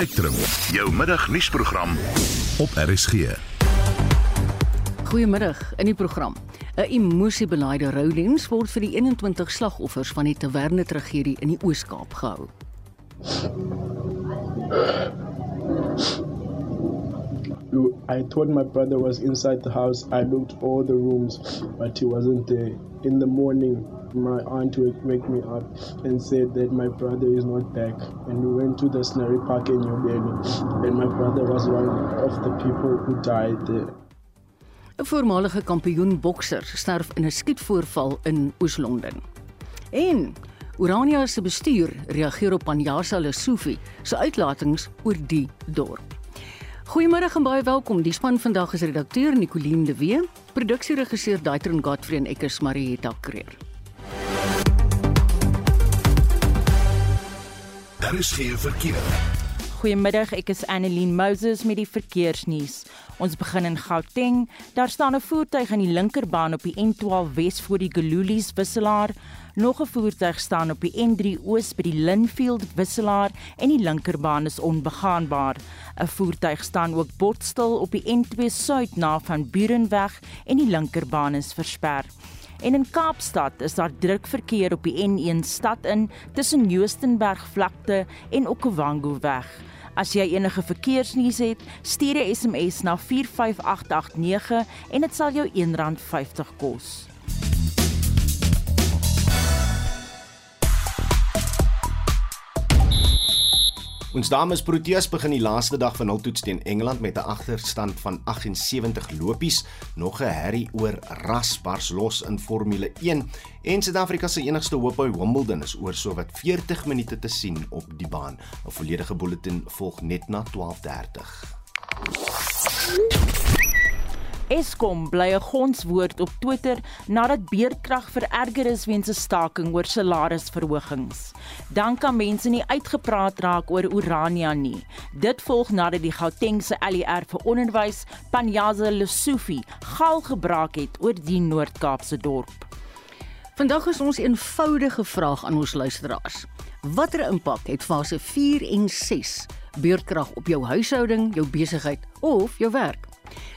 Spectrum, jou middagnuusprogram op RSG. Goeiemiddag in die program. 'n Emosiebelaaide roudiens word vir die 21 slagoffers van die Taverne tragedie in die Oos-Kaap gehou. I thought my brother was inside the house. I looked all the rooms, but he wasn't there. In the morning, my aunt wake me up and said that my brother is not back. And we went to the Snurry Park in Delhi, and my brother was one of the people who died there. 'n Voormalige kampioen bokser sterf in 'n skietvoorval in Oos-London. En Urania se bestuur reageer op Panjasa Lesofie se uitlatings oor die dorp. Goeiemôre en baie welkom. Die span vandag is redakteur Nicoline de Wee, produksieregisseur Daitron Godfrey en ek is Marieta Kreer. Daar is geen verkeer. Goeiemiddag, ek is Annelien Moses met die verkeersnuus. Ons begin in Gauteng. Daar staan 'n voertuig aan die linkerbaan op die N12 Wes voor die Gululies wisselaar. Nog 'n voertuig staan op die N3 Oos by die Linfield wisselaar en die linkerbaan is onbegaanbaar. 'n Voertuig staan ook botstil op die N2 Suid na van Burenweg en die linkerbaan is versper. En in Kaapstad is daar druk verkeer op die N1 stad in tussen Joostenberg vlakte en Okavango weg. As jy enige verkeersnuus het, stuur 'n SMS na 45889 en dit sal jou R1.50 kos. Ons dames Proteas begin die laaste dag van hul toets teen Engeland met 'n agterstand van 78 lopies. Nog 'n herrie oor ras bars los in Formule 1 en Suid-Afrika se enigste hoop by Wimbledon is oor sowat 40 minute te sien op die baan. 'n Volledige bulletin volg net na 12:30. Eskom bly 'n gonswoord op Twitter nadat beerdkrag vererger is weens 'n staking oor salarisverhogings. Dan kan mense nie uitgepraat raak oor Urania nie. Dit volg nadat die Gautengse ALR vir onderwys, Panyaza Lesofie, gal gebraak het oor die Noord-Kaapse dorp. Vandag is ons eenvoudige vraag aan ons luisteraars. Watter impak het fase 4 en 6 beurtkrag op jou huishouding, jou besigheid of jou werk?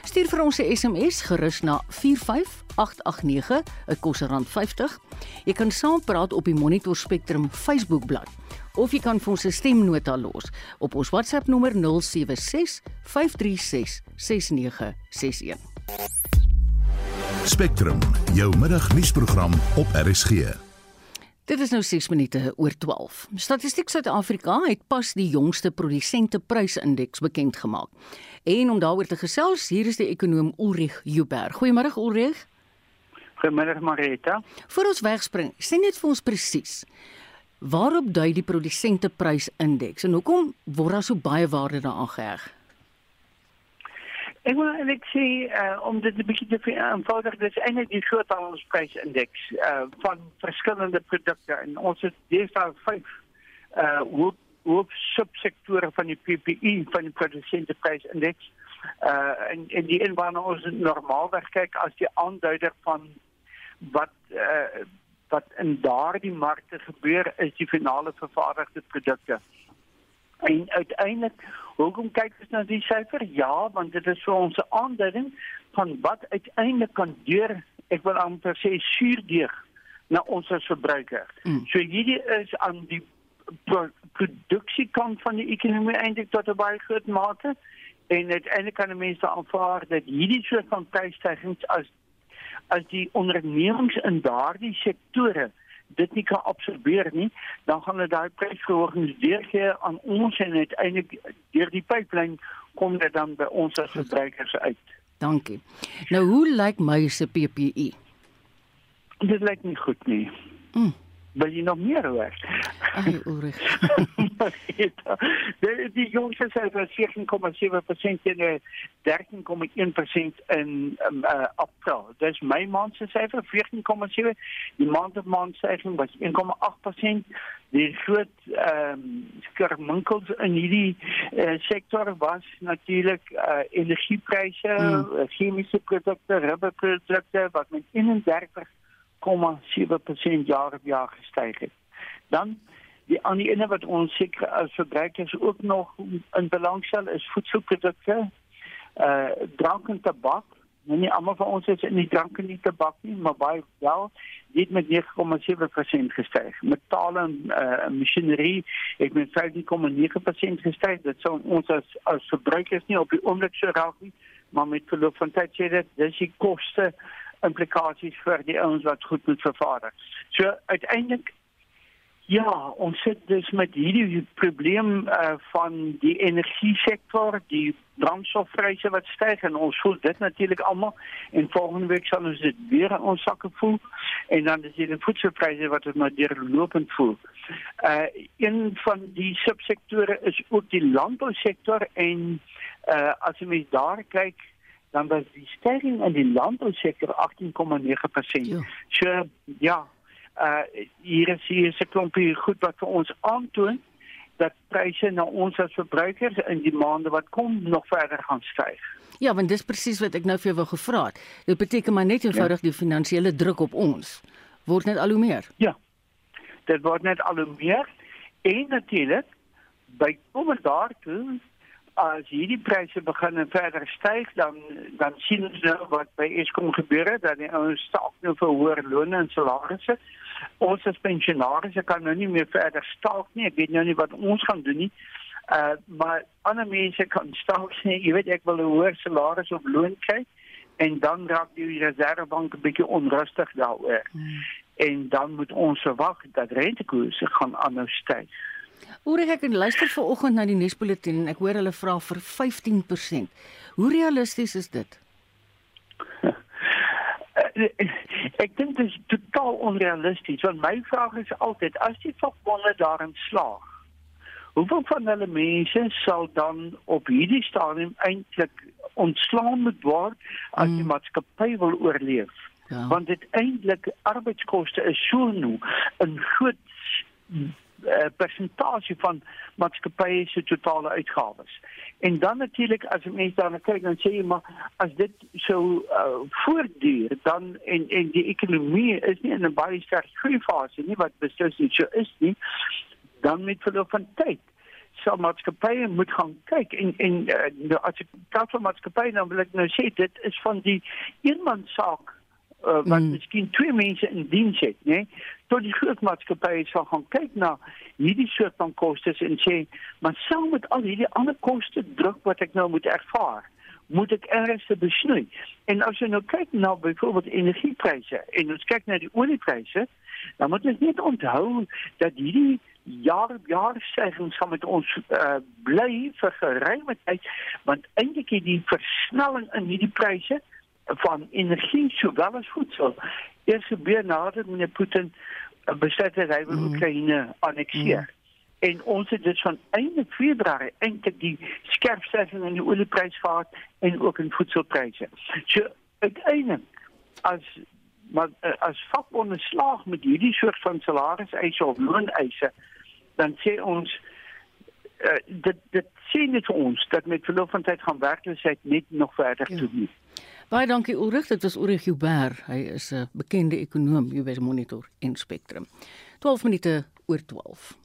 Stuur vir ons 'n SMS gerus na 45889, dit kos R50. Jy kan saampraat op die Monitor Spectrum Facebookblad of jy kan vir ons 'n stemnota los op ons WhatsApp nommer 076 536 6961. Spectrum, jou middagnuusprogram op RSG. Dit is nou 6 minute oor 12. Statistiek Suid-Afrika het pas die jongste produsenteprysindeks bekend gemaak. En om daaroor te gesels, hier is die ekonom Ulrich Huber. Goeiemôre Ulrich. Goeiemôre Marita. Voor ons wegspring, sê net vir ons presies. Waarop dui die produsenteprysindeks en hoekom word daar so baie waarde daaraan geheg? Ek wil net sê uh, om dit 'n bietjie te eenvoudig, dis eintlik die groothandelsprysindeks uh van verskillende produkte en het deesdae vyf uh hoop hoop subsektore van die PPE van die produsenteprysindeks. Uh en en die een waarna ons normaalweg kyk as die aanduider van wat uh wat in daardie markte gebeur is die finale vervaardigde produkte. En uiteindelik, hoekom kyk ons na die syfer? Ja, want dit is vir ons 'n aanduiding van wat uiteindelik kan deur, ek wil amper sê suurdeeg na ons as verbruiker. Mm. So hierdie is aan die pro produksiekant van die ekonomie eintlik tot 'n baie groot mate en uiteindelik kan mense aanvaar dat hierdie soort van prysstygings as as die ondernemings in daardie sektore dit nie kan absorbeer nie, dan gaan dit daai prysverhogings deurgee aan ons en uiteindelik deur die pipeline kom dit dan by ons as verbruikers uit. Dankie. Nou hoe lyk my se PPE? Dit lyk nie goed nie. Mm wil jy nog meer hoor? Ai, Ulrich. die die jongste syfer is 14,7% en 13,1% in um, uh, April. Dis my maand se syfer 14,7. Die maand op maand syfer was 1,8%. Die groot ehm um, skerminkels in hierdie uh, sektor was natuurlik uh, energiepryse, mm. chemiese produkte, rubberprodukte wat met 31 0,7% jaar op jaar gestyg het. Dan Die ander ene wat ons seker as verbruikers ook nog in belang stel is voedselprodukte, uh drank en tabak. Nou nie almal van ons is in die drank en die tabak nie, maar baie wel. Dit met 9,7% gestyg. Metale en uh masjinerie het met 5,9% gestyg. Dit sou ons as as verbruikers nie op die oomblik so raak nie, maar met verloop van tyd sê dit dis die koste implikasies vir die ouens wat goed moet vervaardig. So uiteindelik Ja, ons sit dus met hierdie probleem uh, van die energiesektor, die brandstofpryse wat styg en ons voel dit natuurlik almal en volgende week sal ons dit weer in ons sakke voel en dan is dit die voedselpryse wat ons maar deurlopend voel. Uh een van die subsektore is ook die landbousektor en uh as jy mens daar kyk dan was die stygings in die landbousektor 18,9%. Ja. So ja, uh hier is hier is 'n klompie goed wat vir ons aantoon dat pryse na ons as verbruikers in die maande wat kom nog verder gaan styg. Ja, want dis presies wat ek nou vir jou wou gevra het. Dit beteken maar net eenvoudig ja. die finansiële druk op ons word net al hoe meer. Ja. Dit word net al hoe meer en natuurlik by kom daartoe as hierdie pryse begin en verder styg dan dan sien ons nou wat by Eskom gebeur het dat die ouens staak nou vir hoër lone en salarisse. Ons as pensionaars kan nou nie meer verder staak nie. Ek weet nou nie wat ons gaan doen nie. Uh maar ander mense kan staak sê jy weet ek wil 'n hoër salaris of loon kry en dan raak die reservebank 'n bietjie onrustig daaroor. Hmm. En dan moet ons verwag dat rentekoerse gaan aanhou styg. Oor ek luister vanoggend na die nuusbulletin en ek hoor hulle vra vir 15%. Hoe realisties is dit? ek dink dit is totaal onrealisties want my vraag is altyd as die vakbonde daarin slaag hoeveel van hulle mense sal dan op hierdie stadium eintlik ontslaan moet word as die mm. maatskappy wil oorleef ja. want dit eintlik arbeidskoste is so nou 'n groot uh, persentasie van maatskappye se totale uitgawes. En dan natuurlik as jy mens daarna kyk dan sê jy maar as dit so uh, voortduur dan en en die ekonomie is nie in 'n baie sterk groeifase nie wat beslis nie so is nie dan met verloop van tyd sal maatskappye moet gaan kyk en en uh, as jy kyk van maatskappye dan wil ek nou sê dit is van die eenman saak uh, wat mm. miskien twee mense in diens het, né? Nee? Tot die groot maatskappye sal gaan kyk na hierdie soort van kostes en sê, maar saam met al hierdie ander koste druk wat ek nou moet ervaar, moet ek ernstig besnoei. En as jy nou kyk na byvoorbeeld energiepryse en ons kyk na die oliepryse, dan moet ons net onthou dat hierdie jaar jaar stygings gaan met ons uh, bly vir geruime tyd want eintlik het die versnelling in hierdie pryse van energie sowel as voedsel. Eers gebeur nadat meneer Putin het hy wil mm. Oekraïne annekteer. Mm. En ons het dit van einde Februarie eintlik die skerp stygings in oliepryse gehad en ook in voedselpryse. So uiteindelik as maar as vakbonde slaag met hierdie soort van salariseise of looneise dan sê ons uh, dit dit dit vir ons dat met verloop van tyd gaan werkloosheid net nog verder ja. toeneem. Baie dankie Ulrich, dit was Ulrich Huber. Hy is 'n bekende ekonom by Monitor en Spectrum. 12 minute oor 12.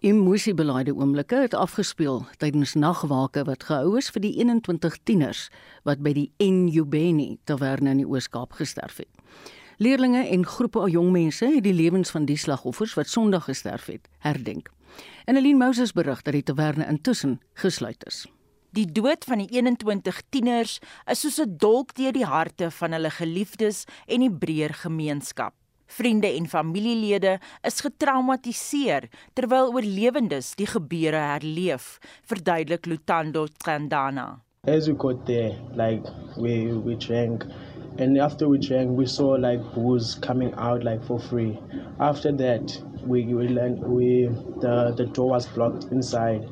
Emosiebelaide oomblikke het afgespeel tydens nagwake wat gehou is vir die 21 tieners wat by die Enjubeni taverne in die Oos-Kaap gesterf het. Leerlinge en groepe jong mense het die lewens van die slagoffers wat Sondag gesterf het, herdenk. En Aline Moses berig dat die taverne intussen gesluit is. Die dood van die 21 tieners is soos 'n dolk deur die harte van hulle geliefdes en die breër gemeenskap. Vriende en familielede is getraumatiseer terwyl oorlewendes die gebeure herleef, verduidelik Lutando Tsandana. As we got there, like we we drank and after we drank we saw like booze coming out like for free. After that, we we learned we the the door was blocked inside.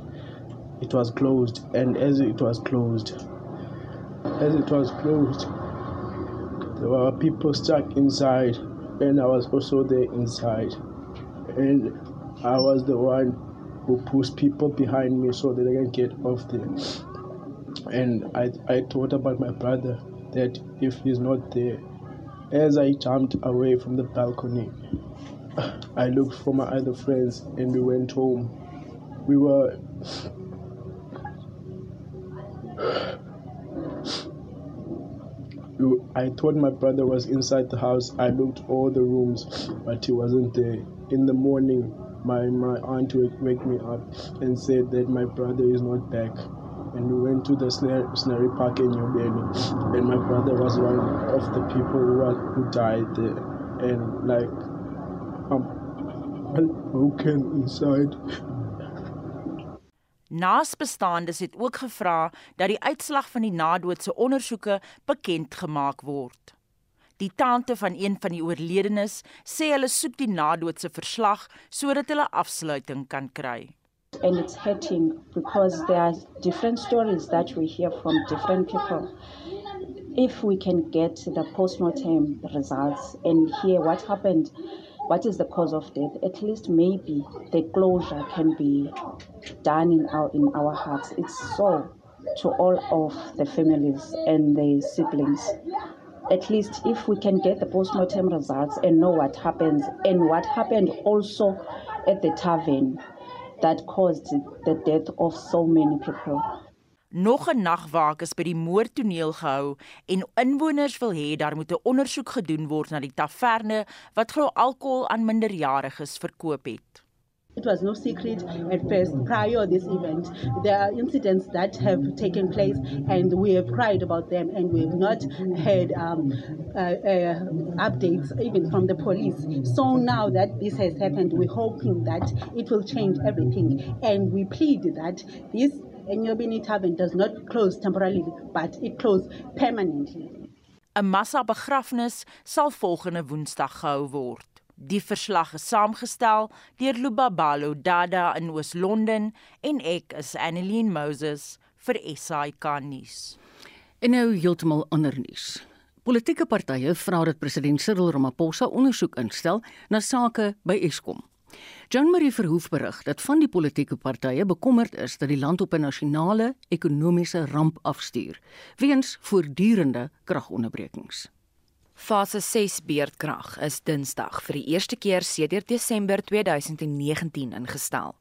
It was closed and as it was closed as it was closed there were people stuck inside and i was also there inside and i was the one who pushed people behind me so that they can get off there and i i thought about my brother that if he's not there as i jumped away from the balcony I looked for my other friends and we went home. We were I thought my brother was inside the house. I looked all the rooms, but he wasn't there. In the morning, my, my aunt wake me up and said that my brother is not back. And we went to the Snare, Park in New Delhi, and my brother was one of the people who, was, who died there. And like, um, I'm broken inside. Naasbestaandes het ook gevra dat die uitslag van die nadoodse ondersoeke bekend gemaak word. Die tante van een van die oorledenes sê hulle soek die nadoodse verslag sodat hulle afsluiting kan kry. And it's hurting because there are different stories that we hear from different people. If we can get the postmortem results and hear what happened what is the cause of death, at least maybe the closure can be done in our in our hearts. It's so to all of the families and the siblings. At least if we can get the post-mortem results and know what happens and what happened also at the tavern that caused the death of so many people. Nog 'n nagwaak is by die moordtoneel gehou en inwoners wil hê daar moet 'n ondersoek gedoen word na die taverne wat glo alkohol aan minderjariges verkoop het. It was no secret at first prior this event. There are incidents that have taken place and we have cried about them and we have not had um, uh, uh, updates even from the police. So now that this has happened, we're hoping that it will change everything and we plead that this Enyobeni Tavern does not close temporarily, but it close permanently. 'n Massa begrafnis sal volgende Woensdag gehou word. Die verslag is saamgestel deur Lubabalo Dada in Oos-London en ek is Annelien Moses vir SAK nuus. En nou heeltemal ander nuus. Politieke partye vra dat president Cyril Ramaphosa ondersoek instel na sake by Eskom. Jean Marie Verhoef berig dat van die politieke partye bekommerd is dat die land op 'n nasionale ekonomiese ramp afstuur weens voortdurende kragonderbrekings. Fase 6 beerdkrag is Dinsdag vir die eerste keer sedert Desember 2019 ingestel.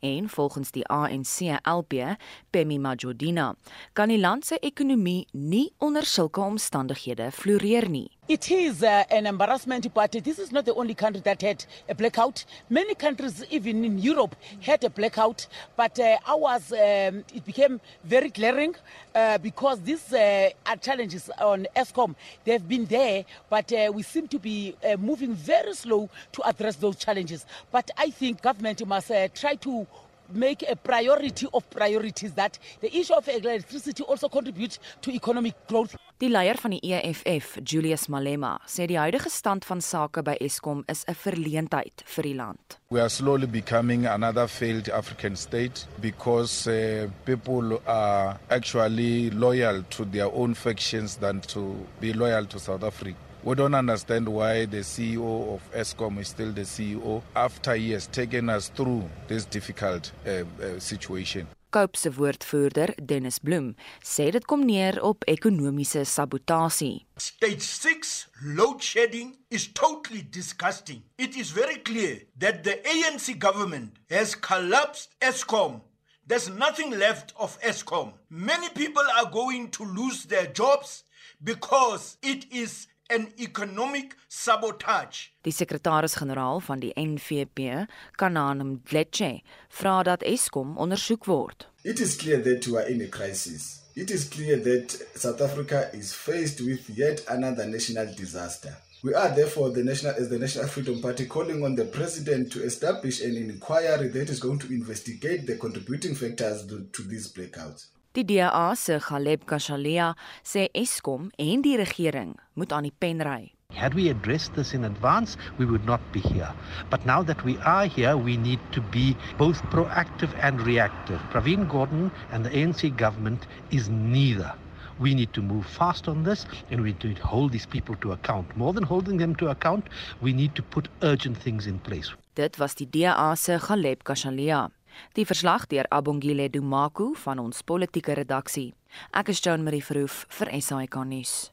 En volgens die ANC-LP, Pemi Majodina, kan die land se ekonomie nie onder sulke omstandighede floreer nie. It is uh, an embarrassment, but this is not the only country that had a blackout. Many countries, even in Europe, had a blackout, but uh, ours um, it became very glaring uh, because these uh, are challenges on ESCOM. They've been there, but uh, we seem to be uh, moving very slow to address those challenges. But I think government must try to make a priority of priorities that the issue of electricity also contributes to economic growth. Die leier van die EFF, Julius Malema, sê die huidige stand van sake by Eskom is 'n verleentheid vir die land. We are slowly becoming another failed African state because uh, people are actually loyal to their own factions than to be loyal to South Africa. We don't understand why the CEO of ESCOM is still the CEO after he has taken us through this difficult uh, uh, situation. Cope se woordvoerder, Dennis Bloem, sê dit kom neer op ekonomiese sabotasie. Stage 6 load shedding is totally disgusting. It is very clear that the ANC government has collapsed ESCOM There's nothing left of ESCOM. Many people are going to lose their jobs because it is an economic sabotage. Die sekretaris-generaal van die NVP, Kanaan Mdletshe, vra dat Eskom ondersoek word. It is clear that we are in a crisis. It is clear that South Africa is faced with yet another national disaster. We are therefore the national as the National Freedom Party calling on the president to establish an inquiry that is going to investigate the contributing factors to, to these blackouts. Die DA se Galeb Kashalia sê Eskom en die regering moet aan die pen ry. Had we addressed this in advance, we would not be here. But now that we are here, we need to be both proactive and reactive. Praveen Gordhan and the ANC government is neither. We need to move fast on this and we need to hold these people to account. More than holding them to account, we need to put urgent things in place. Dit was die DA se Galeb Kashalia. Die verslag deur Abongile Dumaku van ons politieke redaksie. Ek is Joan Marie Verhoef vir SAK nuus.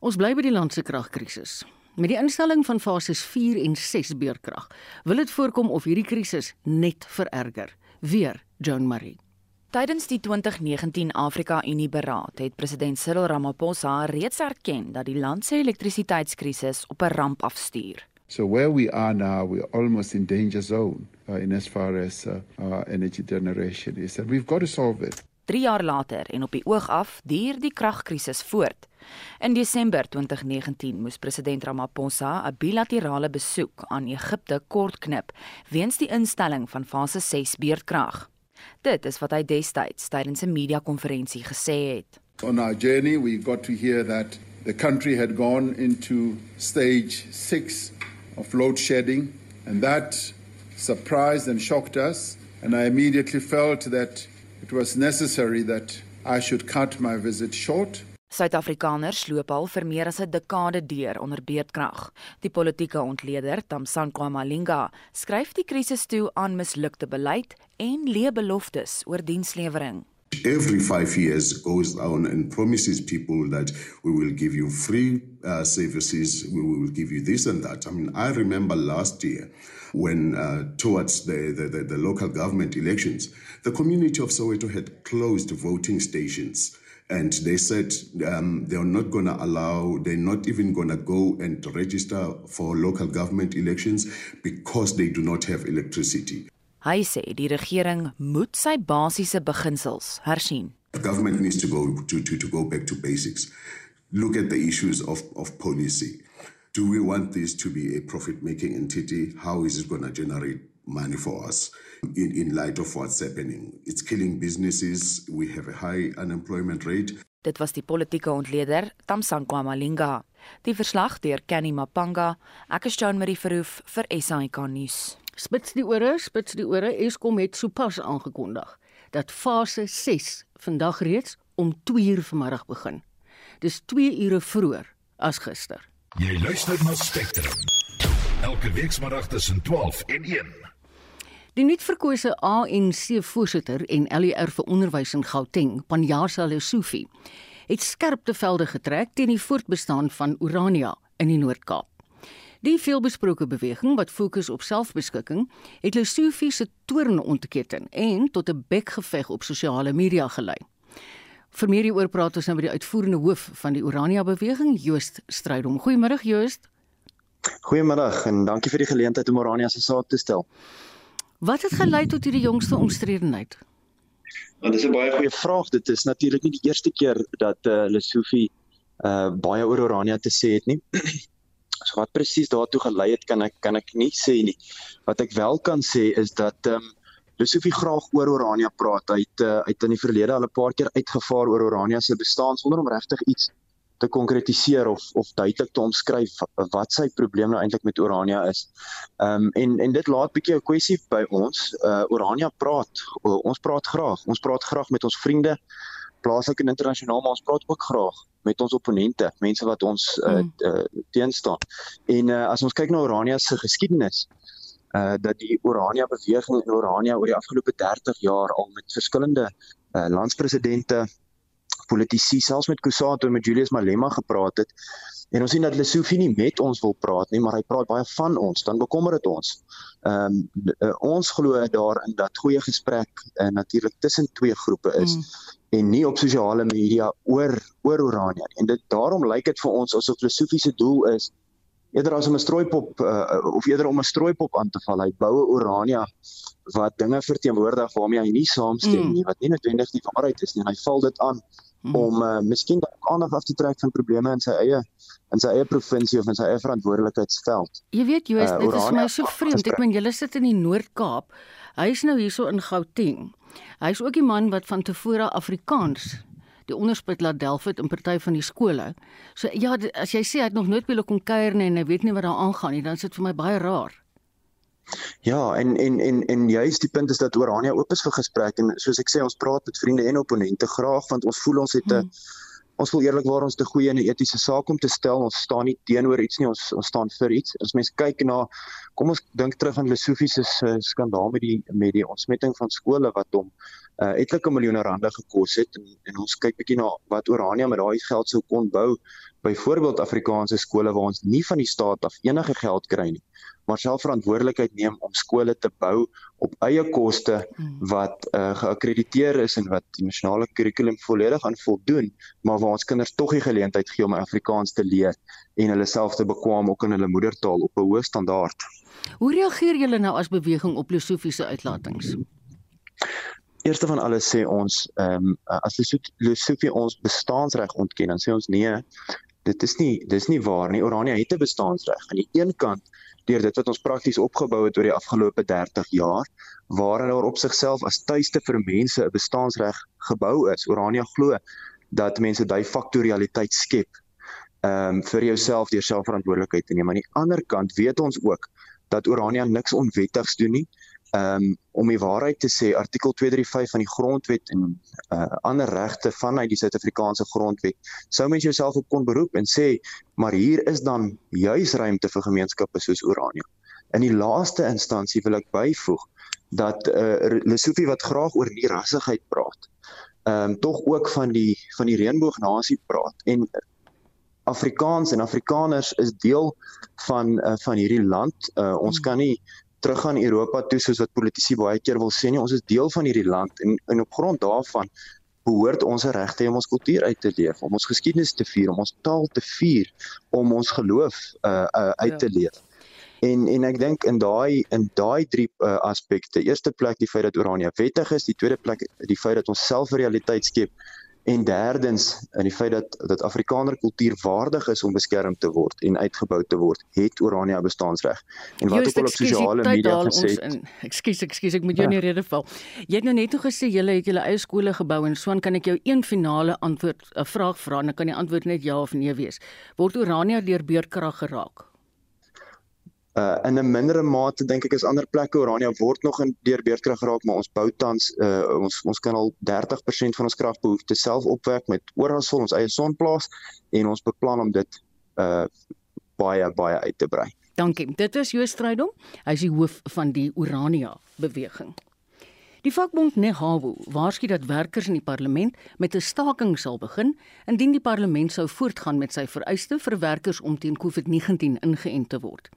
Ons bly by die land se kragkrisis. Met die instelling van fases 4 en 6 beurtkrag, wil dit voorkom of hierdie krisis net vererger. Weer Joan Marie. Tydens die 2019 Afrika Unie beraad het president Cyril Ramaphosa reeds erken dat die land se elektrisiteitskrisis op 'n ramp afstuur. So where we are now, we're almost in danger zone uh, in as far as uh, our energy generation is, and we've got to solve it. 3 jaar later en op die oog af duur die kragkrisis voort. In Desember 2019 moes president Ramaphosa 'n bilaterale besoek aan Egipte kortknip weens die instelling van fase 6 beurtkrag. Dit is wat hy destyds tydens 'n media-konferensie gesê het. On our journey, we got to hear that the country had gone into stage 6 of load shedding, and that surprised and shocked us. And I immediately felt that it was necessary that I should cut my visit short. Suid-Afrikaners sloop al vir meer as 'n dekade deur onder beerdkrag. Die politieke ontleder, Tamsanqa Malinga, skryf die krisis toe aan mislukte beleid en leë beloftes oor dienslewering. Every five years goes on and promises people that we will give you free uh, services, we will give you this and that. I mean, I remember last year when uh, towards the, the, the, the, local government elections, the community of Soweto had closed voting stations. And they said um, they're not going to allow, they're not even going to go and register for local government elections because they do not have electricity. Hy sê die regering moet sy basiese beginsels hersien. The government needs to go to to to go back to basics. Look at the issues of of policy. Do we want this to be a profit making entity? How is it going to generate money for us in in light of what's happening? It's killing businesses. We have a high unemployment rate. Dit was die politieke ontleder Tamsanqa Malinga. Die verslag deur Kenny Mapanga. Ek is Jean Marie Verhoef vir SAK nuus. Spits die ore, spits die ore. Eskom het sopas aangekondig dat fase 6 vandag reeds om 2uur vanmiddag begin. Dis 2 ure vroeër as gister. Jy luister na Spectrum. Elke weekmiddag tussen 12 en 1. Die nuutverkose ANC voorsitter en LER vir onderwys in Gauteng, Panjasa Lesufi, het skerpte velde getrek teen die voortbestaan van Urania in die Noord-Kaap. Die veelbesproke beweging wat fokus op selfbeskikking, het Lesofie se toorn ontketen en tot 'n bekgeveg op sosiale media gelei. Vir meer hieroor praat ons nou met die uitvoerende hoof van die Orania beweging, Joost Strydom. Goeiemôre Joost. Goeiemôre en dankie vir die geleentheid om Orania se saak te stel. Wat het gelei tot hierdie jongste omstredenheid? Nou, dit is 'n baie goeie vraag. Dit is natuurlik nie die eerste keer dat uh, Lesofie uh baie oor Orania te sê het nie. So wat presies daartoe gelei het, kan ek kan ek nie sê nie. Wat ek wel kan sê is dat ehm um, Lusofie graag oor Orania praat. Hy het uh, uit in die verlede al 'n paar keer uitgevaar oor Orania se bestaan sonder om regtig iets te konkretiseer of of duidelik te omskryf wat sy probleem nou eintlik met Orania is. Ehm um, en en dit laat bietjie 'n kwessie by ons. Uh Orania praat. Uh, ons praat graag. Ons praat graag met ons vriende plaaslik en internasionaal, maar ons praat ook graag met ons opponente, mense wat ons uh, mm. uh, teenstaan. En uh, as ons kyk na Orania se geskiedenis, uh dat die Orania beweging in Orania oor die afgelope 30 jaar al met verskillende uh landspresidente, politici, selfs met Kusato en met Julius Malema gepraat het. En ons sien dat Lesofie nie met ons wil praat nie, maar hy praat baie van ons, dan bekommer dit ons. Ehm um, uh, ons glo daarin dat goeie gesprek uh, natuurlik tussen twee groepe is. Mm en nie op sosiale media oor oor Orania nie. En dit daarom lyk dit vir ons asof filosofiese doel is eerder as om 'n strooipop uh, of eerder om 'n strooipop aan te val. Hy boue Orania wat dinge verteenwoordig waarmee hy nie saamstem mm. nie, wat nie noodwendig die waarheid is nie. Hy val dit aan mm. om uh, miskien aandag af te trek van probleme in sy eie in sy eie provinsie of in sy eie verantwoordelikheidsveld. Jy weet jy is uh, dit is my so vreemd. Ek meen julle sit in die Noord-Kaap. Hy is nou hierso in Gauteng. Hy is ook die man wat van tevore Afrikaans die onderspit laat delf het in party van die skole. So ja, as jy sê hy het nog nooit by hulle kom kuier nie en hy weet nie wat daar aangaan nie, dan is dit vir my baie raar. Ja, en en en en juist die punt is dat Orania oop is vir gesprek en soos ek sê ons praat met vriende en opponente graag want ons voel ons het 'n hmm ons wil eerlikwaar ons te goeie en etiese saak om te stel. Ons staan nie teenoor iets nie, ons ons staan vir iets. As mens kyk na kom ons dink terug aan Lesofie se skandaal met die met die ontsmetting van skole wat hom uh, etlike miljoene rande gekos het en, en ons kyk bietjie na wat Orania met daai geld sou kon bou. Byvoorbeeld Afrikaanse skole waar ons nie van die staat af enige geld kry nie maar self verantwoordelikheid neem om skole te bou op eie koste hmm. wat uh, geakkrediteer is en wat die nasionale kurrikulum volledig aan voldoen, maar waar ons kinders tog die geleentheid gee om Afrikaans te leer en hulle self te bekwam ook in hulle moedertaal op 'n hoë standaard. Hoe reageer julle nou as beweging op filosofiese uitlatings? Eerste van alles sê ons ehm um, as filosofie ons bestaansreg ontken, dan sê ons nee, dit is nie dis nie waar nie. Orania het 'n bestaansreg. Aan die een kant deur dit wat ons prakties opgebou het oor die afgelope 30 jaar waarin daar op sigself as tuiste vir mense 'n bestaansreg gebou is. Orania glo dat mense daai faktorialiteit skep ehm um, vir jouself deur selfverantwoordelikheid te neem. Aan die ander kant weet ons ook dat Orania niks onwettigs doen nie um, om die waarheid te sê artikel 235 van die grondwet en uh, ander regte vanuit die Suid-Afrikaanse grondwet sou mens jouself op kon beroep en sê maar hier is dan juis ruimte vir gemeenskappe soos Orania. In die laaste instansie wil ek byvoeg dat uh, Lesofie wat graag oor die rassigheid praat, ehm um, tog ook van die van die reënboognasie praat en Afrikaans en Afrikaners is deel van uh, van hierdie land. Uh, ons hmm. kan nie teruggaan Europa toe soos wat politici baie keer wil sê nie ons is deel van hierdie land en en op grond daarvan behoort ons regte om ons kultuur uit te leef om ons geskiedenis te vier om ons taal te vier om ons geloof uh, uh uit te ja. leef en en ek dink in daai in daai drie uh, aspekte eerste plek die feit dat Orania wettig is die tweede plek die feit dat ons self realiteit skep En derdens, in die feit dat dat Afrikaner kultuur waardig is om beskerm te word en uitgebou te word, het Orania bestaansreg. En wat ook al op sosiale media gesê het. Ekskuus, ekskuus, ek moet jou ja. nie rede val. Jy het nou net gesê jy het julle eie skole gebou en swaan kan ek jou een finale antwoord 'n vraag vra en dan kan die antwoord net ja of nee wees. Word Orania deur beurtkrag geraak? Uh in 'n mindere mate dink ek is ander plekke Orania word nog in deur beerdkrag geraak maar ons bou tans uh ons ons kan al 30% van ons kragbehoeftes self opwek met oralsvol ons eie sonplaas en ons beplan om dit uh baie baie uit te brei. Dankie. Dit is Joost Strydom. Hy is die hoof van die Orania beweging. Die vakbond Nehawu waarsku dat werkers in die parlement met 'n staking sal begin indien die parlement sou voortgaan met sy vereiste vir werkers om teen COVID-19 ingeënt te word.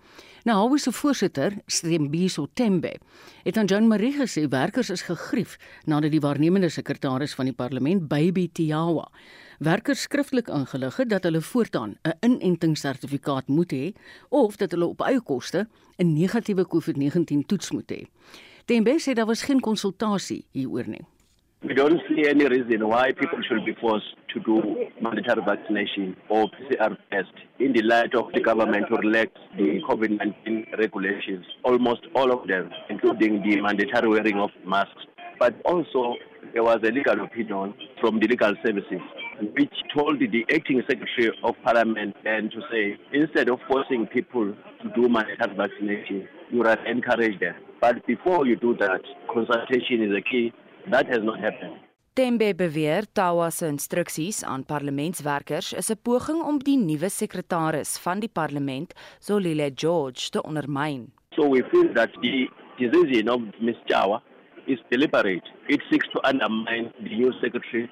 Nehawu se voorsitter, Stembiso Tembe, het aan John Marie gesê werkers is gegrief nadat die waarnemende sekretaris van die parlement, Baby Tiawa, werkers skriftelik ingelig het dat hulle voortaan 'n inentingssertifikaat moet hê of dat hulle op eie koste 'n negatiewe COVID-19 toets moet hê. Tembe sê daar was geen konsultasie hieroor nie. We don't see any reason why people should be forced to do mandatory vaccination or PCR test in the light of the government to relax the COVID-19 regulations, almost all of them, including the mandatory wearing of masks. But also, there was a legal opinion from the legal services which told the acting secretary of parliament and to say, instead of forcing people to do mandatory vaccination, you would encourage them. But before you do that, consultation is a key. That has not happened. Tembe beweer Tawa se instruksies aan parlementswerkers is 'n poging om die nuwe sekretaris van die parlement, Zolile George, te ondermyn. So we feel that the decision of Ms. Tawa is deliberate. It seeks to undermine the new secretary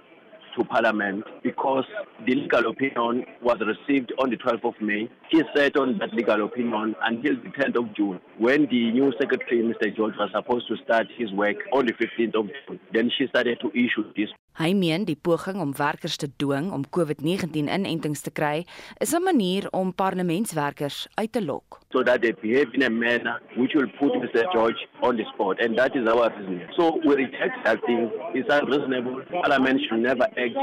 to Parliament because the legal opinion was received on the 12th of May. He sat on that legal opinion until the 10th of June when the new secretary, Mr. George, was supposed to start his work on the 15th of June. Then she started to issue this. Hy meen die poging om werkers te dwing om COVID-19 inentings te kry is 'n manier om parlementswerkers uit te lok. So that they behave in a manner which will put Mr. George on the spot and that is our reason. So we reject that thing. It's unreasonable. Parliament should never act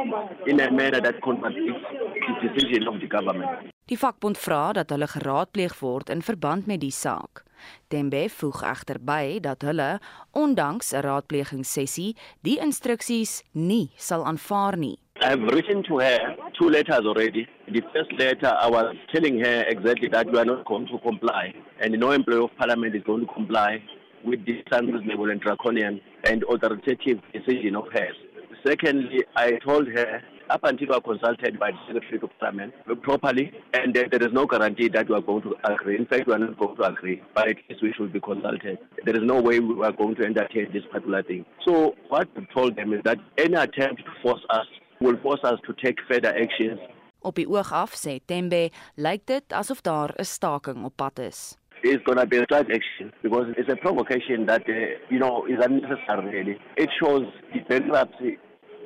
in a manner that contradicts the decision of the government. Die vakbond vra dat hulle geraadpleeg word in verband met die saak. Tembe voeg egter by dat hulle ondanks 'n raadplegingssessie die instruksies nie sal aanvaar nie. I've written to her two letters already. The first letter I was telling her exactly that we are not going to comply and no employee of parliament is going to comply with this unreasonable and draconian and authoritative decision of hers. Secondly, I told her up until we are consulted by the Secretary of Parliament properly, and uh, there is no guarantee that we are going to agree. In fact, we are not going to agree, but at least we should be consulted. There is no way we are going to entertain this particular thing. So what we told them is that any attempt to force us will force us to take further actions. Op die oog af sê Tembe, lyk dit asof daar 'n staking op pad is. It's going to be a strike action because it's a provocation that, uh, you know, is unnecessary really. It shows the bankruptcy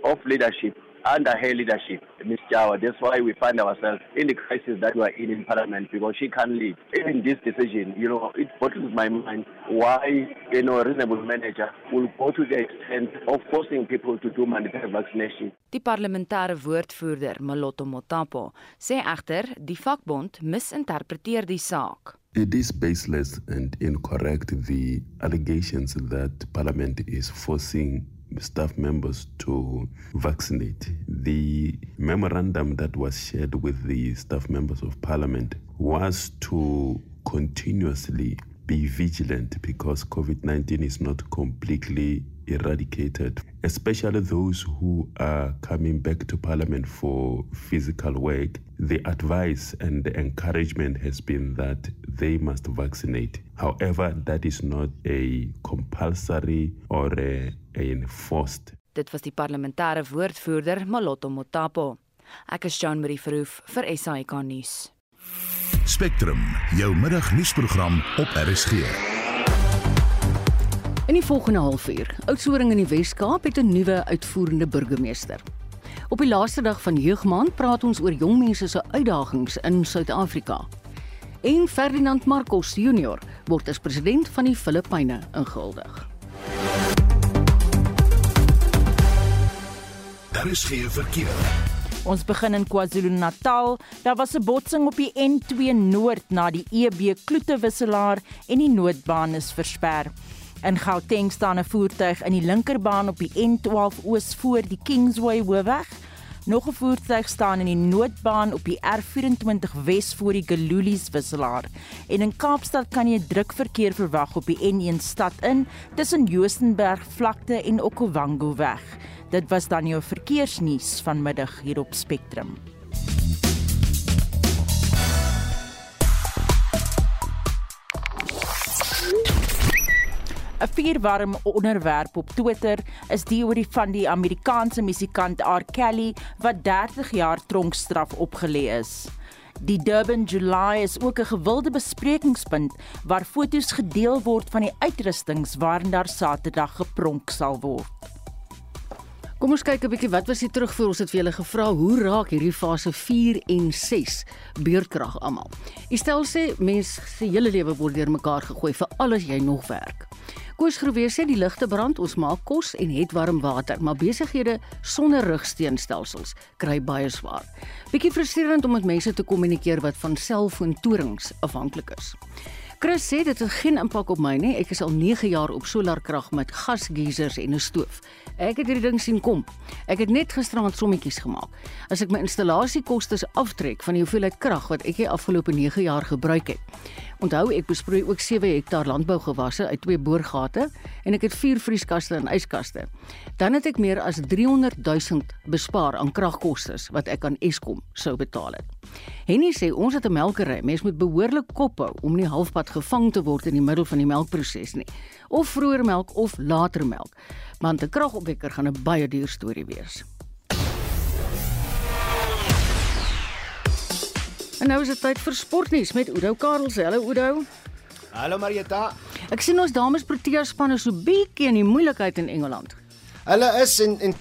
of leadership under her leadership, Ms. Jawa. That's why we find ourselves in the crisis that we are in in Parliament because she can't lead. Even this decision, you know, it boggles my mind why, you know, a reasonable manager will go to the extent of forcing people to do mandatory vaccination. Die parlementêre woordvoerder, Maloto Motapo, sê egter die vakbond misinterpreteer die saak. It is baseless and incorrect the allegations that Parliament is forcing staff members to vaccinate. The memorandum that was shared with the staff members of Parliament was to continuously be vigilant because COVID 19 is not completely eradicated, especially those who are coming back to Parliament for physical work. The advice and the encouragement has been that they must vaccinate. However, that is not a compulsory or a, a enforced. Dit was die parlementêre woordvoerder Maloto Motapo. Ek is Jean Marie Verhoef vir SAK nuus. Spectrum, jou middagnuusprogram op RSG. In die volgende halfuur, Oudtshoorn in die Wes-Kaap het 'n nuwe uitvoerende burgemeester. Op die laaste dag van jeugmaand praat ons oor jong mense se uitdagings in Suid-Afrika. En Ferdinand Marcos Junior word as president van die Filippyne ingehuldig. Daar is geen verkeer. Ons begin in KwaZulu-Natal. Daar was 'n botsing op die N2 Noord na die EB Kloete wisselaar en die noodbaan is versper. In Gauteng staan 'n voertuig in die linkerbaan op die N12 Oos voor die Kingsway hoofweg. Nog 'n voertuig staan in die noodbaan op die R24 Wes voor die Galulies wisselaar. En in Kaapstad kan jy druk verkeer verwag op die N1 stad in tussen Joostenberg vlakte en Okovango weg. Dit was dan jou verkeersnuus vanmiddag hier op Spectrum. 'n Vierwarm onderwerp op Twitter is die oor die van die Amerikaanse musikant R. Kelly wat 30 jaar tronkstraf opgelê is. Die Durban July is ook 'n gewilde besprekingspunt waar foto's gedeel word van die uitrustings waarin daar Saterdag gepronk sal word. Kom ons kyk 'n bietjie wat was die terugvoer ons het vir julle gevra hoe raak hierdie fase 4 en 6 beurtkrag almal. U stel sê mense se hele lewe word deurmekaar gegooi vir alles jy nog werk. Koos Groewe sê die ligte brand, ons maak kos en het warm water, maar besighede sonder rugsteenstelsels kry baie swaar. Bietjie frustrerend om met mense te kommunikeer wat van selfoontorings afhanklik is. Chris sê dit het geen impak op my nie. Ek is al 9 jaar op solarkrag met gasgeisers en 'n stoof. Ek het hierdie ding sien kom. Ek het net gisterand sommetjies gemaak. As ek my installasiekoste aftrek van die hoeveelheid krag wat ek die afgelope 9 jaar gebruik het. Onthou ek besproei ook 7 hektaar landbougewasse uit twee boorgate en ek het 4 vrieskaste en yskaste. Dan het ek meer as 300 000 bespaar aan kragkoste wat ek aan Eskom sou betaal het. Henny sê ons het 'n melkery, mens moet behoorlik kop hou om nie halfpad gevang te word in die middel van die melkproses nie. Of vroeër melk of later melk. Want 'n kragopwekker gaan 'n baie duur storie wees. En nou is dit tyd vir sportnuus met Oudo Karels. Hallo Oudo. Hallo Marieta. Ek sien ons dames Protea spanne so bietjie in die moeilikheid in Engeland. Hulle is en en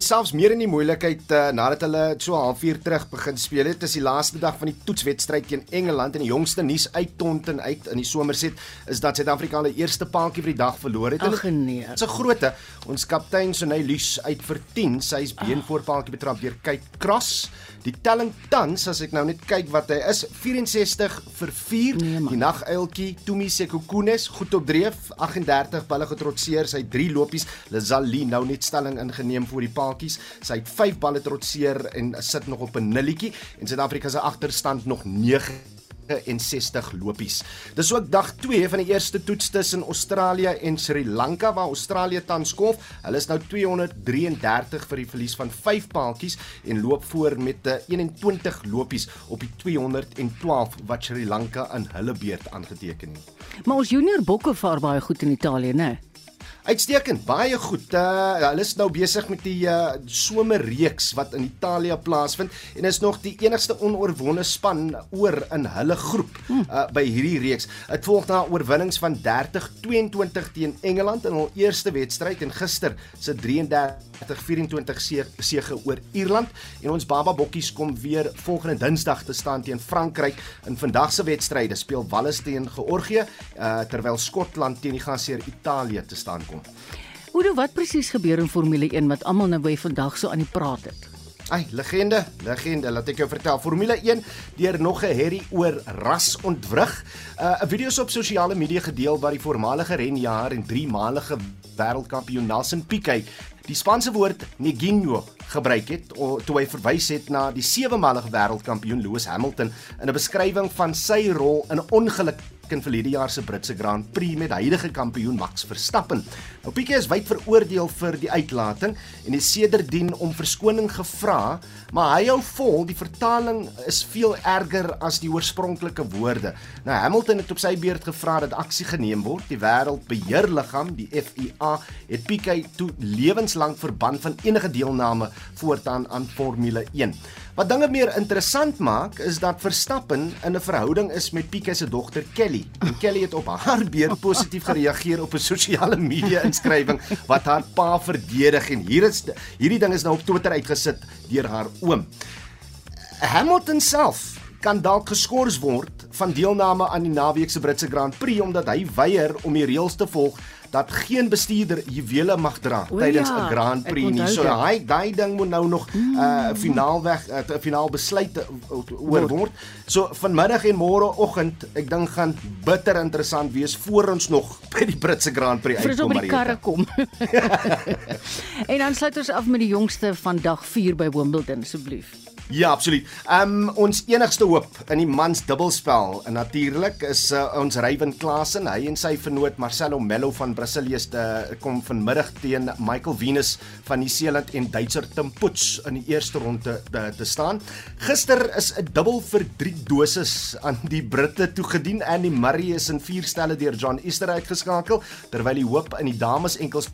selfs meer in die moeilikheid uh, nadat hulle so halfuur terug begin speel het. Dit is die laaste dag van die toetswedstryd teen Engeland en die jongste nuus uit Tonton uit in die somerset is dat Suid-Afrika hulle eerste paadjie vir die dag verloor het. Ag nee. Dit's 'n grootte. Ons kaptein Sonay Luus uit vir 10, sy is been voor paadjie betrap deur Kate Cross. Die telling tans as ek nou net kyk wat hy is 64 vir 4. Nee, die naguiltjie Tumi Sekukunes goed op dreef 38 balle getrotseer, sy 3 lopies. Lazali nou net stelling ingeneem vir die paadjies. Sy het 5 balle trotseer en sit nog op 'n nulletjie en Suid-Afrika se agterstand nog 9 69 lopies. Dis ook dag 2 van die eerste toets tussen Australië en Sri Lanka waar Australië tans kolf. Hulle is nou 233 vir die verlies van 5 paaltjies en loop voor met 21 lopies op die 212 wat Sri Lanka in hulle beurt aangeteken het. Maar ons junior bokke vaar baie goed in Italië, né? Nee? Uitstekend, baie goed. Uh hulle is nou besig met die uh somerreeks wat in Italië plaasvind en is nog die enigste onoorwonde span oor in hulle groep uh by hierdie reeks. Dit volg na oorwinnings van 30-22 teen Engeland in hul eerste wedstryd en gister se 33-24 sege oor Ierland en ons Baba Bokkies kom weer volgende Dinsdag te staan teen Frankryk. In vandag se wedstryde speel Wales teen Georgië uh terwyl Skotland teen die gasheer Italië te staan kom. Oudo, wat presies gebeur in Formule 1 wat almal nou by vandag so aan die praat het? Ai, legende, legende, laat ek jou vertel. Formule 1 deur nog 'n herrie oor ras ontwrig. 'n uh, Video's op sosiale media gedeel waar die voormalige renjaer en 3-malige wêreldkampioen Nelson Piquet die Spaanse woord neguinho gebruik het toe hy verwys het na die 7-malige wêreldkampioen Lewis Hamilton in 'n beskrywing van sy rol in 'n ongeluk in verlede jaar se Britse Grand Prix met huidige kampioen Max Verstappen. Nou Piquet is wyd veroordeel vir die uitlating en het sedertdien om verskoning gevra, maar hy hou vol die vertaling is veel erger as die oorspronklike woorde. Nou Hamilton het op sy beurt gevra dat aksie geneem word. Die wêreldbeheerliggaam, die FIA, het Piquet toe lewenslank verban van enige deelname voortaan aan Formule 1. Wat dinge meer interessant maak, is dat Verstappen in 'n verhouding is met Piquet se dogter Kelly. En Kelly het op haar beurt positief gereageer op 'n sosiale media inskrywing wat haar pa verdedig en hier is hierdie ding is nou op Twitter uitgesit deur haar oom. Hamilton self kan dalk geskort word van deelname aan die naweek se Britse Grand Prix omdat hy weier om die reëls te volg dat geen bestuurder juwele mag dra tydens 'n ja, Grand Prix nie. So hy daai ding moet nou nog 'n uh, mm. finaal weg 'n uh, finaal besluit oor word. So vanmiddag en môreoggend, ek dink gaan bitter interessant wees voor ons nog by die Britse Grand Prix uitkom maar. Vir die karre kom. en dan sluit ons af met die jongste van dag 4 by Wimbledon asseblief. Ja, absoluut. Um ons enigste hoop in die mans dubbelspel en natuurlik is uh, ons Ryan Klaasen, hy en sy vernoot Marcelo Mello van Brasilië ste kom vanmiddag teen Michael Venus van Nieu-Seeland en Duitser Tim Puts in die eerste ronde te, te staan. Gister is 'n dubbel vir 3 doses aan die Britte toegedien en die Murray is in 4 stelle deur John Easter uitgeskakel terwyl die hoop in die dames enkels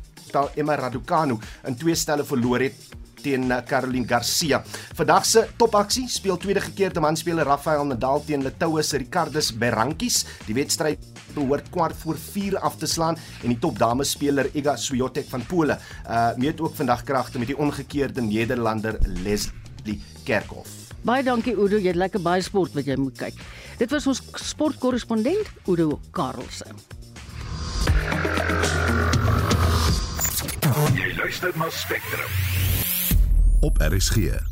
Emma Raducanu in 2 stelle verloor het teen eh, Caroline Garcia. Vandag se topaksie speel tweede gekeerde manspeler Rafael Nadal teen Litoue se Ricardus Berankis. Die wedstryd behoort kwart voor 4 af te slaan en die topdames speler Iga Swiatek van Pole uh meet ook vandag kragte met die ongekeerde Nederlander Leslie Kerkhoff. Baie dankie Udo, jy het lekker baie sport wat jy moet kyk. Dit was ons sportkorrespondent Udo Karlse. Jy luister na Spectrum op RSG. Dit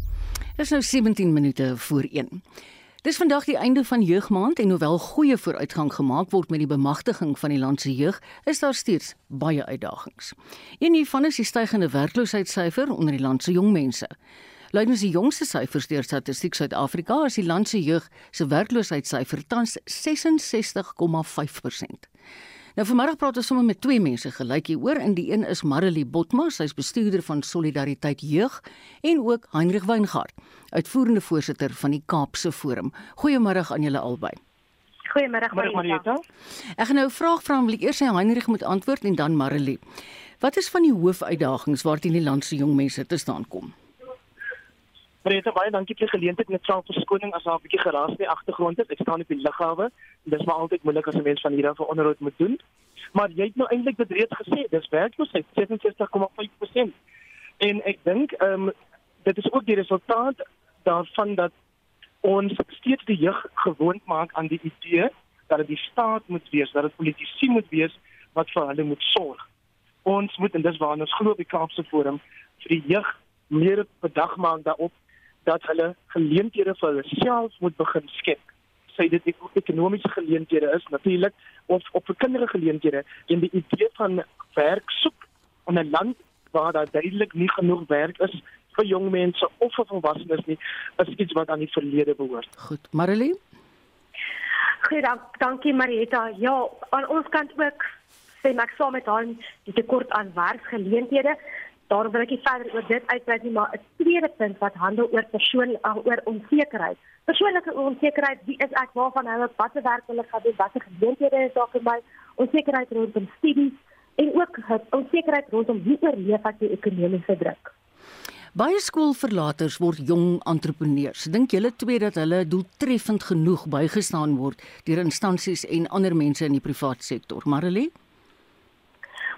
is nou 17 minute voor 1. Dis vandag die einde van jeugmaand en hoewel goeie vooruitgang gemaak word met die bemagtiging van die land se jeug, is daar steeds baie uitdagings. Een hiervan is die stygende werkloosheidssyfer onder die land se jong mense. Lydens die jongste syfers deur Statistiek Suid-Afrika is die land se jeug se werkloosheidssyfer tans 66,5%. Nou vanmiddag praat ons sommer met twee mense gelyk hier oor. In die een is Marilee Botma, sy's bestuurder van Solidariteit Jeug en ook Heinrich Weingart, uitvoerende voorsitter van die Kaapse Forum. Goeiemôre aan julle albei. Goeiemôre Marieta. Ek gaan nou 'n vraag vra, wil ek eers sy Heinrich moet antwoord en dan Marilee. Wat is van die hoofuitdagings waarteen die land se jong mense te staan kom? Marita, baie dankie vir die geleentheid met self verskoning as daar 'n bietjie geraas in die agtergrond is. Ek staan op die lughawe. Dit is maar altyd moeilik as 'n mens van hier af 'n onderhoud moet doen. Maar jy het nou eintlik dit reeds gesê, dis werkloosheid 67,5%. En ek dink ehm um, dit is ook die resultaat daarvan dat ons steeds die jeug gewoond maak aan die idee dat dit die staat moet wees, dat dit politici moet wees wat vir hulle moet sorg. Ons moet en dis waar ons glo op die Kaapse Forum vir die jeug meer bedag maak daarop dat hulle geleenthede vir hulle self moet begin skep. Sy dit ekonomiese geleenthede is natuurlik of op vir kinders geleenthede en die idee van werk soek in 'n land waar daar duidelik nie genoeg werk is vir jong mense of vir volwassenes nie, is iets wat aan die verlede behoort. Goed, Marilee Goeiedag, dankie Marietta. Ja, aan ons kant ook stem ek saam met haar die tekort aan werksgeleenthede. Daar wil ek nie verder oor dit uitbrei nie, maar 'n tweede punt wat handel oor persoon oor onsekerheid. Persoonlike onsekerheid, wie is ek, waarvan hou ek, watter werk wil ek gaan doen, watter geleenthede is daar vir my? Onsekerheid rondom studies en ook onsekerheid rondom hoe oorleef ek die ekonomiese druk. Baie skoolverlaters word jong entrepreneurs. Dink julle twee dat hulle doeltreffend genoeg bygestaan word deur instansies en ander mense in die private sektor? Marilee?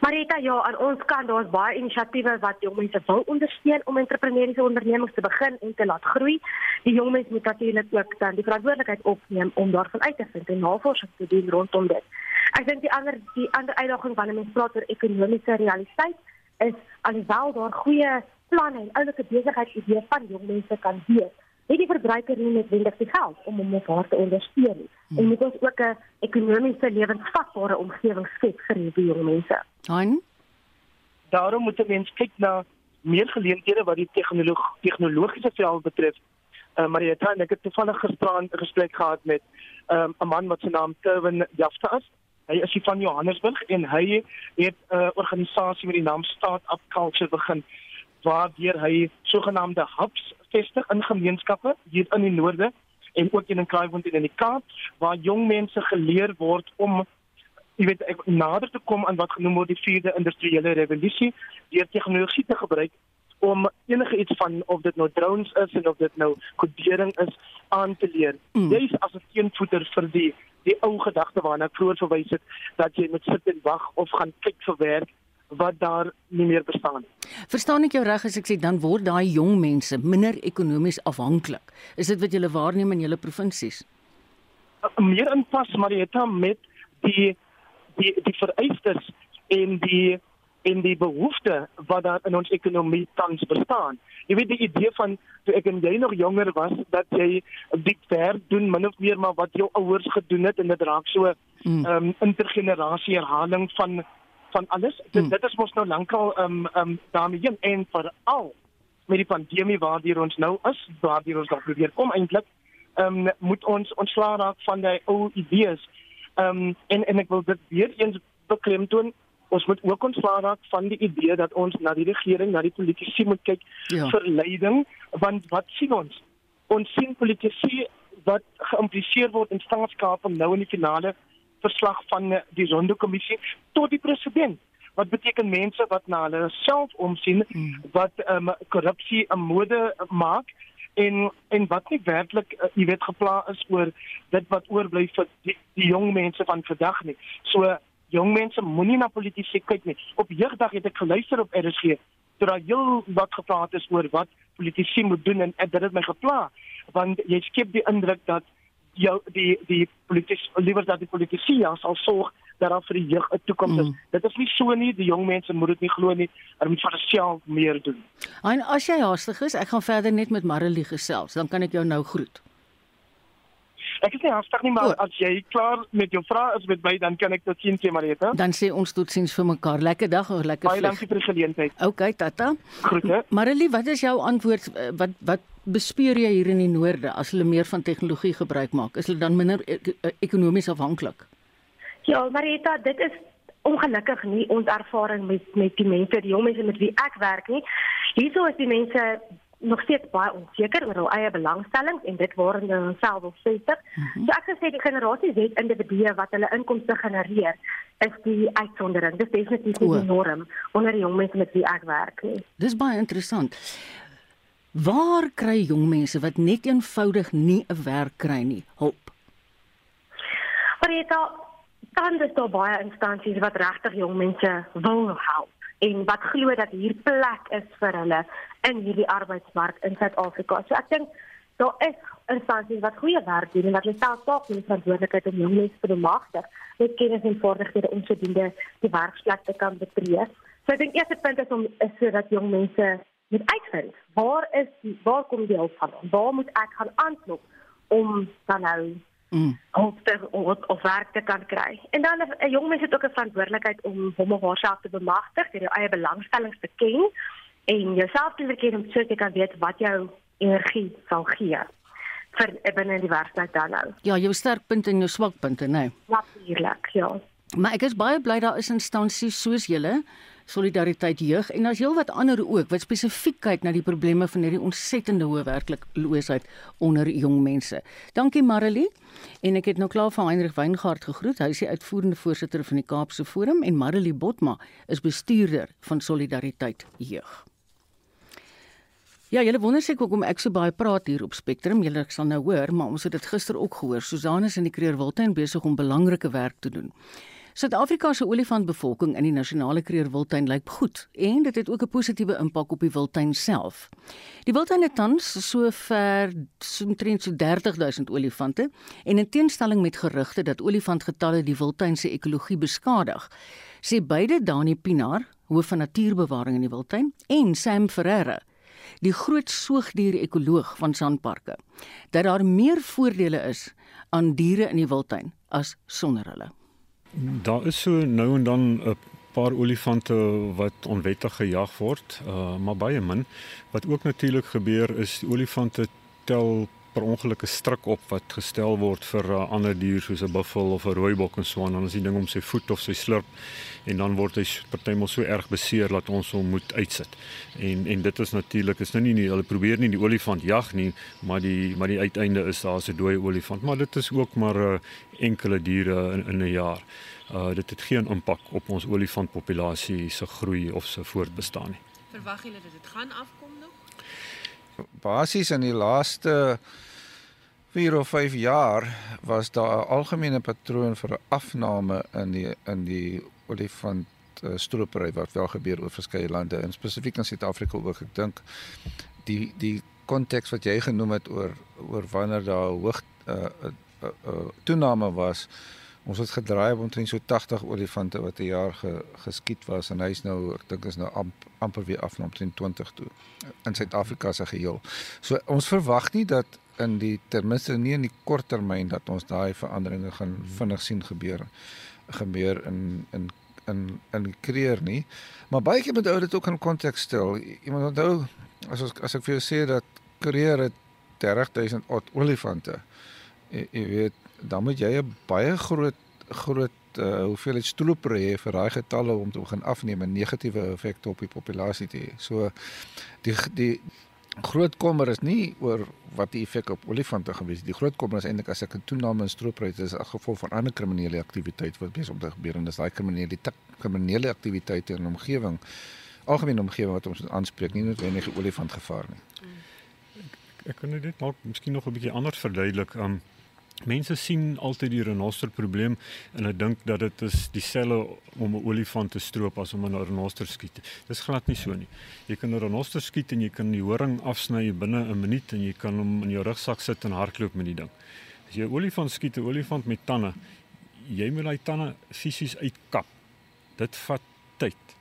Marita, ja, aan ons kant daar's baie inisiatiewe wat jong mense wil ondersteun om entrepreneursiese ondernemings te begin en te laat groei. Die jong mense moet natuurlik ook dan die verantwoordelikheid opneem om daarvan uit te vind en navorsing te doen rondom dit. Ek dink die ander die ander uitdaging wanneer mens praat oor ekonomiese realiteit is alhoewel daar goeie planne en oulike besigheidsidees van jong mense kan wees, het die verbruiker nie noodwendig die geld om hom of haar te ondersteun nie. Hmm. En moet ons ook 'n ekonomiese lewensvatbare omgewing skep vir hierdie jong mense. Han Daarom moet 'n mens kyk na meer geleenthede wat die tegnolog tegnologiese veld betref. Uh, maar jy het net toevallig gisteraan 'n gesprek gehad met um, 'n man wat sy naam Kevin Jafta is. Hy is van Johannesburg en hy het 'n uh, organisasie met die naam Start Up Culture begin waardeur hy sogenaamde hubs vestig in gemeenskappe hier in die noorde en ook in Kraaiwond en in die Kaap waar jong mense geleer word om jy weet ek nader te kom aan wat genoem word die vierde industriële revolusie deur tegnologie te gebruik om enige iets van of dit nou drones is en of dit nou kodering is aan te leer. Mm. Jy is as 'n teenvoeter vir die die ou gedagte waarna ek vroeër verwys het dat jy moet sit en wag of gaan kyk vir werk wat daar nie meer bestaan nie. Verstaan ek jou reg as ek sê dan word daai jong mense minder ekonomies afhanklik? Is dit wat julle waarneem in julle provinsies? Meer inpas Marietta met die die die vereistes en die en die behoefte wat daar in ons ekonomie tans bestaan. Jy weet die idee van toe ek en jy nog jonger was dat jy dit ver doen min of meer maar wat jou ouers gedoen het en dit raak so 'n mm. um, intergenerasie herhaling van van alles. Dit, mm. dit is mos nou lankal um um daarmee heen en veral met die pandemie waardeur ons nou is, waardeur ons nog probeer kom eintlik, um moet ons ontslaa raak van daai ou idees Ehm um, en en ek wil dit weer eens beklemtoon ons moet ook ontslaa raak van die idee dat ons na die regering, na die politici moet kyk ja. vir leiding want wat sien ons? Ons sien politici wat geïmpliseer word in staatskap om nou in die finale verslag van die Zondo-kommissie tot die president. Wat beteken mense wat na hulle self omsien hmm. wat um, korrupsie 'n mode maak en en wat nie werklik uh, jy weet gepla is oor dit wat oorbly vir die, die jong mense van vandag nie. So jong mense moenie na politici kyk nie. Op jeugdag het ek geluister op RSG toe daar heel wat gepraat is oor wat politici moet doen en, en dit het my gepla want jy skep die indruk dat jou die die politici liewer dat die politici ja sal sorg dat daar vir die jeug 'n toekoms is. Mm. Dit is nie so nie, die jong mense moet dit nie glo nie. Hulle moet vir hulself meer doen. En as jy haastig is, ek gaan verder net met Marilee gesels, dan kan ek jou nou groet. Ek is nie haastig nie, maar oh. as jy klaar met jou vrae is met my, dan kan ek tot sien sê Marieta. Dan sê ons totsiens vir mekaar. Lekker dag of lekker vlug. Baie dankie vir die geleentheid. OK, tata. Groete. Marilee, wat is jou antwoord wat wat bespeur jy hier in die noorde as hulle meer van tegnologie gebruik maak? Is hulle dan minder ek ekonomies afhanklik? Ja, Marita, dit is ongelukkig nie ons ervaring met met die mense, die jong mense met wie ek werk nie. Hierso is die mense nog steeds baie onseker oor hul eie belangstellings en dit waar hulle homself wil vestig. Mm -hmm. So ek gesê die generasie het individue wat hulle inkomste genereer is die uitsondering. Dit is definitief nie die norm onder die jong mense met wie ek werk nie. Dis baie interessant. Waar kry jong mense wat net eenvoudig nie 'n werk kry nie hulp? Marita, dan is daar baie instansies wat regtig jong mense wil help en wat glo dat hier plek is vir hulle in hierdie arbeidsmark in Suid-Afrika. So ek dink daar is instansies wat goeie werk doen en wat hulle self ook die verantwoordelikheid om jong mense te bemagtig met kennis en vaardighede om sodoende die werksplek te kan betree. So ek dink eerste punt is om is sodat jong mense moet uitvind waar is die, waar kom die hulp vandaan? Waar moet ek gaan aanklop om dan nou mm. om te of, of werk te kan kry. En dan 'n jong mens het ook 'n verantwoordelikheid om hom of haarself te bemagtig, deur jou eie belangstellings te ken en jouself te leer ken om so te kan weet wat jou energie sal gee. vir binne die werksplek dan nou. Ja, jou sterkpunte en jou swakpunte, né? Nee. Natuurlik, ja. Maar ek is baie bly daar is instansies soos julle Solidariteit Jeug en daar's heelwat ander ook wat spesifiek kyk na die probleme van hierdie ontsettende hoë werklikloosheid onder jong mense. Dankie Marilee. En ek het nou klaar van Heinrich Weingart gegroet. Hy is die uitvoerende voorsitter van die Kaapse Forum en Marilee Botma is bestuurder van Solidariteit Jeug. Ja, julle wonder seker hoekom ek so baie praat hier op Spectrum. Julle sal nou hoor, maar ons het dit gister ook gehoor. Susanne is in die Kreerwiltuin besig om belangrike werk te doen. Suid-Afrika se olifantbevolking in die nasionale Kreerwiltuin lyk goed en dit het ook 'n positiewe impak op die wildtuin self. Die wildtuin het tans sover omtrent so 30000 olifante en in teenstelling met gerugte dat olifantgetalle die wildtuin se ekologie beskadig, sê beide Dani Pinaar, hoof van natuurbewaring in die wildtuin, en Sam Ferreira die groot soogdier-ekoloog van Sanparke, dat daar meer voordele is aan diere in die wildtuin as sonder hulle. Daar is so nou en dan 'n paar olifante wat onwettig gejag word, uh, maar baie min. Wat ook natuurlik gebeur is die olifante tel per ongeluk 'n stryk op wat gestel word vir 'n uh, ander dier soos 'n buffel of 'n rooibok en so aan, dan is die ding om sy voet of sy slurp en dan word hy partymal so erg beseer dat ons hom moet uitsit. En en dit is natuurlik is nou nie, nie hulle probeer nie die olifant jag nie, maar die maar die uiteinde is daar 'n dooie olifant, maar dit is ook maar 'n uh, enkele diere in, in 'n jaar. Uh dit het geen impak op ons olifantpopulasie se groei of se voortbestaan nie. Verwag julle dat dit gaan afkom nog? Basies in die laaste 4 of 5 jaar was daar 'n algemene patroon vir 'n afname in die in die olifant stropery wat wel gebeur oor verskeie lande en spesifiek in Suid-Afrika ook. Ek dink die die konteks wat jy genoem het oor oor wanneer daar hoog 'n uh, uh, uh, uh, toename was ons het gedraai op omtrent so 80 olifante wat 'n jaar ge, geskiet was en hy's nou ek dink is nou amp, amper weer af na omtrent 20 toe in Suid-Afrika se geheel. So ons verwag nie dat in die ten minste nie in die kort termyn dat ons daai veranderinge gaan vinnig sien gebeur gebeur in in in in kreer nie. Maar baie keer moet ou dit ook in konteks stel. Iemand onthou as as, as ek vir jou sê dat kreer het 30000 olifante. Jy, jy weet, dan moet jy 'n baie groot groot uh, hoeveelheid stroopre hê vir daai getalle om te begin afneem en negatiewe effekte op die populasie te hê. So die die groot kommer is nie oor wat die effek op olifante gewees het. Die groot kommer is eintlik as ek 'n toename in stroopryte is as gevolg van ander kriminele aktiwiteit wat besig om te gebeur en dis daai kriminele kriminele aktiwiteite in omgewing algemene omgewing wat ons aanspreek, nie noodwendig die olifantgevaar nie. Ek, ek kan dit dalk miskien nog 'n bietjie anders verduidelik. Um Mense sien altyd die renoster probleem en hulle dink dat dit is dieselfde om 'n olifant te stroop as om 'n renoster skiet. Dis glad nie so nie. Jy kan 'n renoster skiet en jy kan die horing afsny binne 'n minuut en jy kan hom in jou rugsak sit en hardloop met die ding. As jy 'n olifant skiet, 'n olifant met tande, jy moet daai tande fisies uitkap. Dit vat tyd.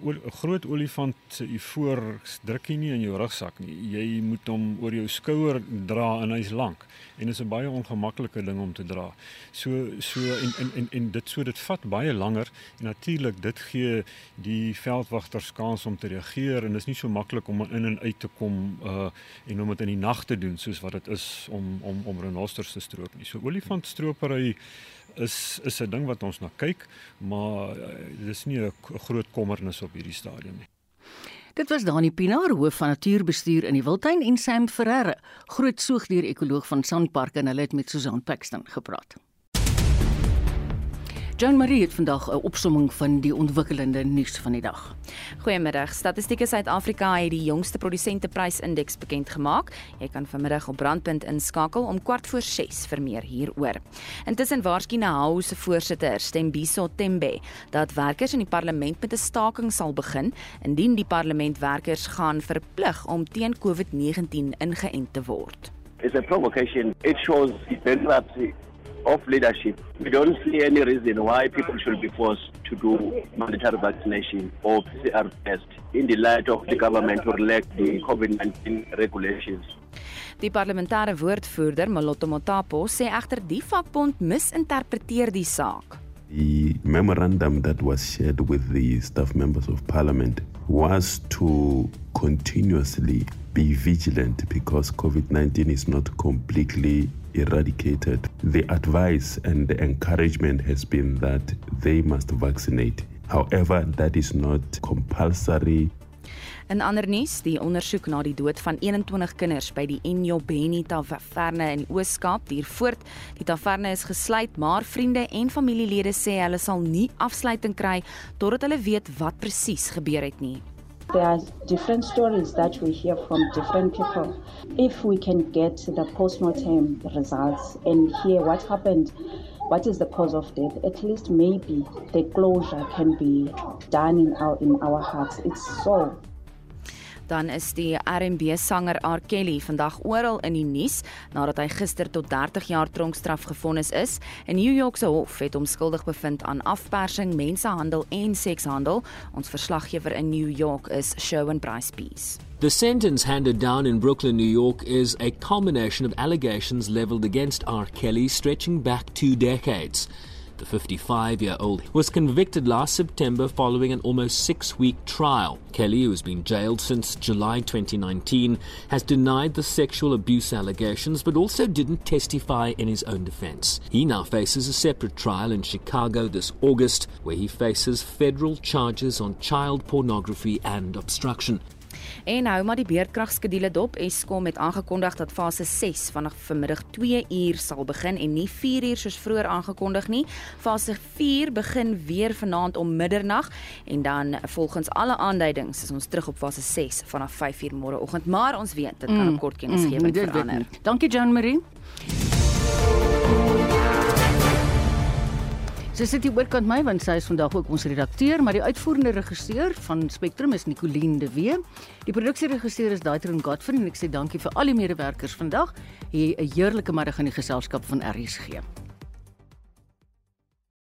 'n groot olifant se u voor druk jy nie in jou rugsak nie. Jy moet hom oor jou skouer dra en hy's lank en dit is 'n baie ongemaklike ding om te dra. So so en en en, en dit so dit vat baie langer en natuurlik dit gee die veldwagters kans om te reageer en dit is nie so maklik om in en uit te kom uh en om dit in die nag te doen soos wat dit is om om om renosters te stroop nie. So olifantstropery is is 'n ding wat ons na kyk, maar uh, dis nie 'n groot kommernis op hierdie stadium nie. Dit was Dani Pinaar, hoof van natuurbestuur in die Wildtuin en Sam Ferreira, groot soogdier-ekoloog van Sandpark en hulle het met Susan Paxton gepraat. Jean Marie het vandag 'n opsomming van die ontwikkelende nuus van die dag. Goeiemiddag. Statistieke Suid-Afrika het die jongste produsenteprysindeks bekend gemaak. Jy kan vanmiddag op Brandpunt inskakel om kwart voor 6 vir meer hieroor. Intussen waarskynlik Nahau se voorsitter, Stembiso Tembe, dat werkers in die parlement met 'n staking sal begin indien die parlementwerkers gaan verplig om teen COVID-19 ingeënt te word. It's a provocation. It shows bankruptcy of leadership. We don't see any reason why people should be forced to do mandatory vaccination or PCR test in the light of the government to relax the COVID-19 regulations. Die parlementêre woordvoerder, Moloto Motapo, sê egter die vakbond misinterpreteer die saak. The memorandum that was shared with the staff members of parliament was to continuously be vigilant because COVID 19 is not completely eradicated. The advice and the encouragement has been that they must vaccinate. However, that is not compulsory In ander nuus, die ondersoek na die dood van 21 kinders by die Enyobeni Taverne in Oos-Kaap duur voort. Die taverne is gesluit, maar vriende en familielede sê hulle sal nie afsluiting kry totdat hulle weet wat presies gebeur het nie. There are different stories that we hear from different people. If we can get the postmortem results and hear what happened, what is the cause of death, at least maybe the closure can be done in our, in our hearts. It's so dan is die R&B sanger R Kelly vandag oral in die nuus nadat hy gister tot 30 jaar tronkstraf gefonnis is. 'n New York se hof het hom skuldig bevind aan afpersing, mensenhandel en sekshandel. Ons verslaggewer in New York is Sherwin Price Peace. The sentence handed down in Brooklyn, New York is a culmination of allegations leveled against R. Kelly stretching back two decades. The 55 year old was convicted last September following an almost six week trial. Kelly, who has been jailed since July 2019, has denied the sexual abuse allegations but also didn't testify in his own defense. He now faces a separate trial in Chicago this August where he faces federal charges on child pornography and obstruction. En hou maar die beerdkragskedule dop. Eskom het aangekondig dat fase 6 vanaf vanmiddag 2 uur sal begin en nie 4 uur soos vroeër aangekondig nie. Fase 4 begin weer vanaand om middernag en dan volgens alle aanduidings is ons terug op fase 6 vanaf 5 uur môreoggend, maar ons weet dit kan op kort kennisgewing mm, verander. Dankie Jean Marie. Sy sit hier oorkant my want sy is vandag ook ons redakteur, maar die uitvoerende regisseur van Spectrum is Nicoline de Wee. Die produksieregisseur is Daitron Godfrey en ek sê dankie vir al die medewerkers vandag. Hier 'n heerlike middag in die geselskap van RSG.